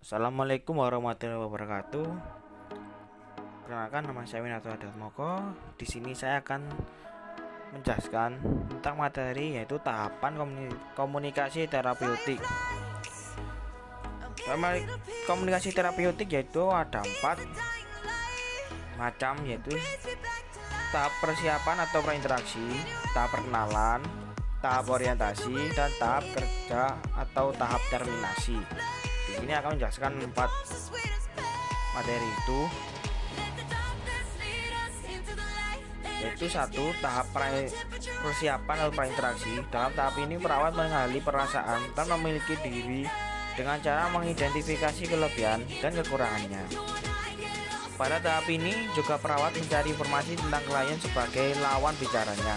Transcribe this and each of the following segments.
Assalamualaikum warahmatullahi wabarakatuh. Perkenalkan nama saya Winato Moko. Di sini saya akan menjelaskan tentang materi yaitu tahapan komunikasi terapeutik. Komunikasi terapeutik yaitu ada empat macam yaitu tahap persiapan atau berinteraksi, tahap perkenalan, tahap orientasi, dan tahap kerja atau tahap terminasi ini akan menjelaskan empat materi itu. Yaitu satu tahap persiapan atau prainteraksi dalam tahap ini perawat mengenali perasaan dan memiliki diri dengan cara mengidentifikasi kelebihan dan kekurangannya. Pada tahap ini juga perawat mencari informasi tentang klien sebagai lawan bicaranya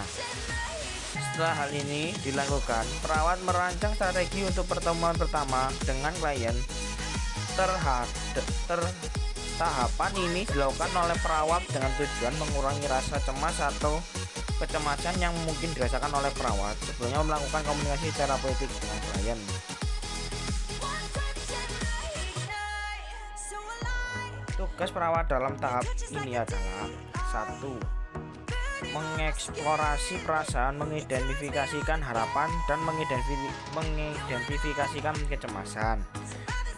setelah hal ini dilakukan, perawat merancang strategi untuk pertemuan pertama dengan klien. Terhad, ter, tahapan ini dilakukan oleh perawat dengan tujuan mengurangi rasa cemas atau kecemasan yang mungkin dirasakan oleh perawat sebelumnya melakukan komunikasi terapeutik dengan klien. Tugas perawat dalam tahap ini adalah satu mengeksplorasi perasaan, mengidentifikasikan harapan dan mengidentifikasikan kecemasan.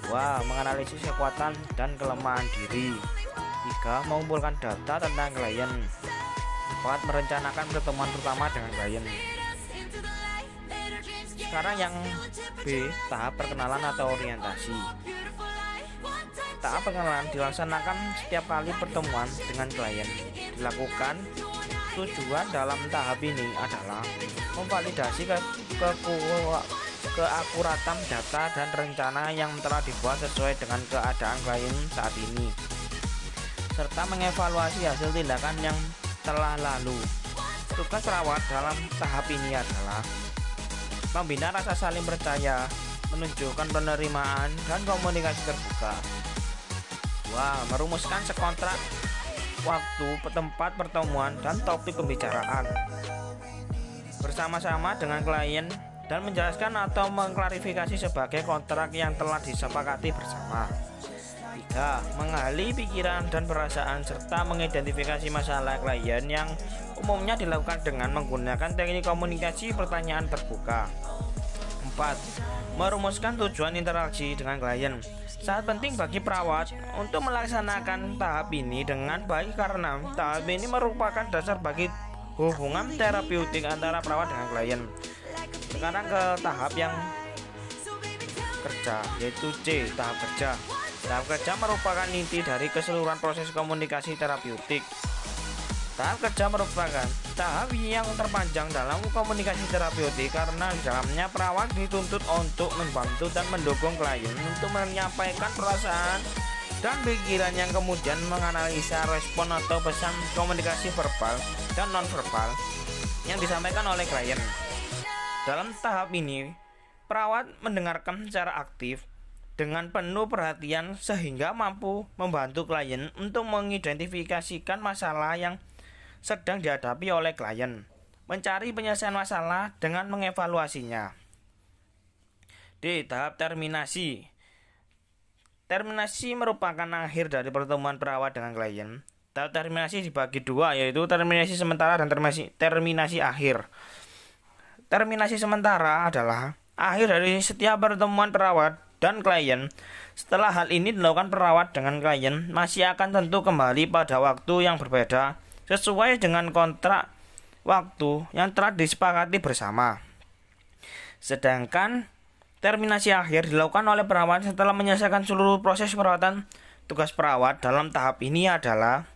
Dua, menganalisis kekuatan dan kelemahan diri. Tiga, mengumpulkan data tentang klien. Empat, merencanakan pertemuan pertama dengan klien. Sekarang yang B, tahap perkenalan atau orientasi. Tahap perkenalan dilaksanakan setiap kali pertemuan dengan klien. Dilakukan Tujuan dalam tahap ini adalah memvalidasi ke, ke, keakuratan data dan rencana yang telah dibuat sesuai dengan keadaan klien saat ini serta mengevaluasi hasil tindakan yang telah lalu. Tugas perawat dalam tahap ini adalah membina rasa saling percaya, menunjukkan penerimaan dan komunikasi terbuka. Dua, merumuskan sekontrak waktu, tempat pertemuan, dan topik pembicaraan bersama-sama dengan klien dan menjelaskan atau mengklarifikasi sebagai kontrak yang telah disepakati bersama. 3. Mengali pikiran dan perasaan serta mengidentifikasi masalah klien yang umumnya dilakukan dengan menggunakan teknik komunikasi pertanyaan terbuka. 4. Merumuskan tujuan interaksi dengan klien Sangat penting bagi perawat untuk melaksanakan tahap ini dengan baik karena tahap ini merupakan dasar bagi hubungan terapeutik antara perawat dengan klien. Sekarang ke tahap yang kerja yaitu C tahap kerja. Tahap kerja merupakan inti dari keseluruhan proses komunikasi terapeutik. Tahap kerja merupakan tahap yang terpanjang dalam komunikasi terapeutik karena dalamnya perawat dituntut untuk membantu dan mendukung klien untuk menyampaikan perasaan dan pikiran yang kemudian menganalisa respon atau pesan komunikasi verbal dan nonverbal yang disampaikan oleh klien. Dalam tahap ini, perawat mendengarkan secara aktif dengan penuh perhatian sehingga mampu membantu klien untuk mengidentifikasikan masalah yang sedang dihadapi oleh klien, mencari penyelesaian masalah dengan mengevaluasinya. D. Tahap terminasi Terminasi merupakan akhir dari pertemuan perawat dengan klien. Tahap terminasi dibagi dua, yaitu terminasi sementara dan terminasi, terminasi akhir. Terminasi sementara adalah akhir dari setiap pertemuan perawat dan klien. Setelah hal ini dilakukan perawat dengan klien, masih akan tentu kembali pada waktu yang berbeda sesuai dengan kontrak waktu yang telah disepakati bersama. Sedangkan terminasi akhir dilakukan oleh perawat setelah menyelesaikan seluruh proses perawatan. Tugas perawat dalam tahap ini adalah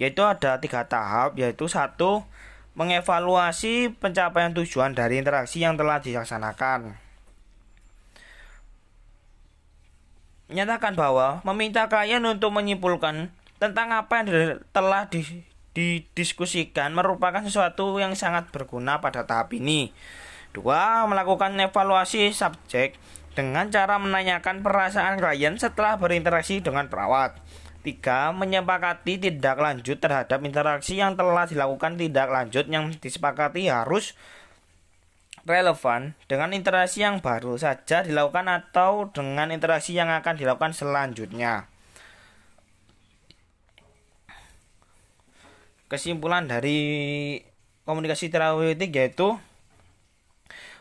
yaitu ada tiga tahap yaitu satu mengevaluasi pencapaian tujuan dari interaksi yang telah dilaksanakan. Menyatakan bahwa meminta klien untuk menyimpulkan tentang apa yang telah di, didiskusikan merupakan sesuatu yang sangat berguna pada tahap ini. Dua, melakukan evaluasi subjek dengan cara menanyakan perasaan klien setelah berinteraksi dengan perawat. Tiga, menyepakati tindak lanjut terhadap interaksi yang telah dilakukan tindak lanjut yang disepakati harus relevan dengan interaksi yang baru saja dilakukan atau dengan interaksi yang akan dilakukan selanjutnya. Kesimpulan dari komunikasi terapeutik yaitu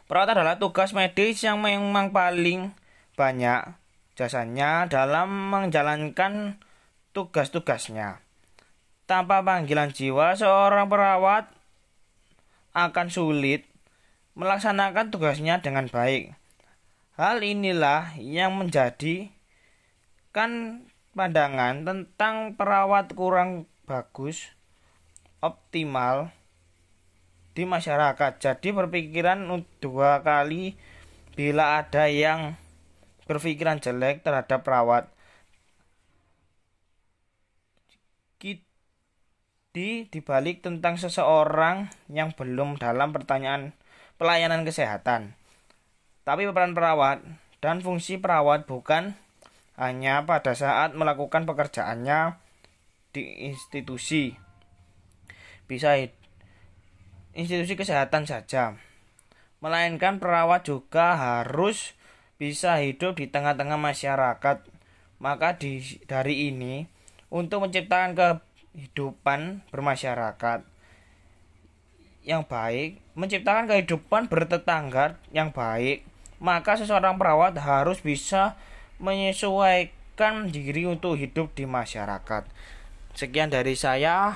perawat adalah tugas medis yang memang paling banyak jasanya dalam menjalankan tugas-tugasnya. Tanpa panggilan jiwa, seorang perawat akan sulit melaksanakan tugasnya dengan baik. Hal inilah yang menjadi kan pandangan tentang perawat kurang bagus, optimal di masyarakat. Jadi berpikiran dua kali bila ada yang berpikiran jelek terhadap perawat. Di dibalik tentang seseorang yang belum dalam pertanyaan pelayanan kesehatan. Tapi peran perawat dan fungsi perawat bukan hanya pada saat melakukan pekerjaannya di institusi. Bisa institusi kesehatan saja. Melainkan perawat juga harus bisa hidup di tengah-tengah masyarakat. Maka di, dari ini untuk menciptakan kehidupan bermasyarakat yang baik, menciptakan kehidupan bertetangga yang baik, maka seseorang perawat harus bisa menyesuaikan diri untuk hidup di masyarakat. Sekian dari saya.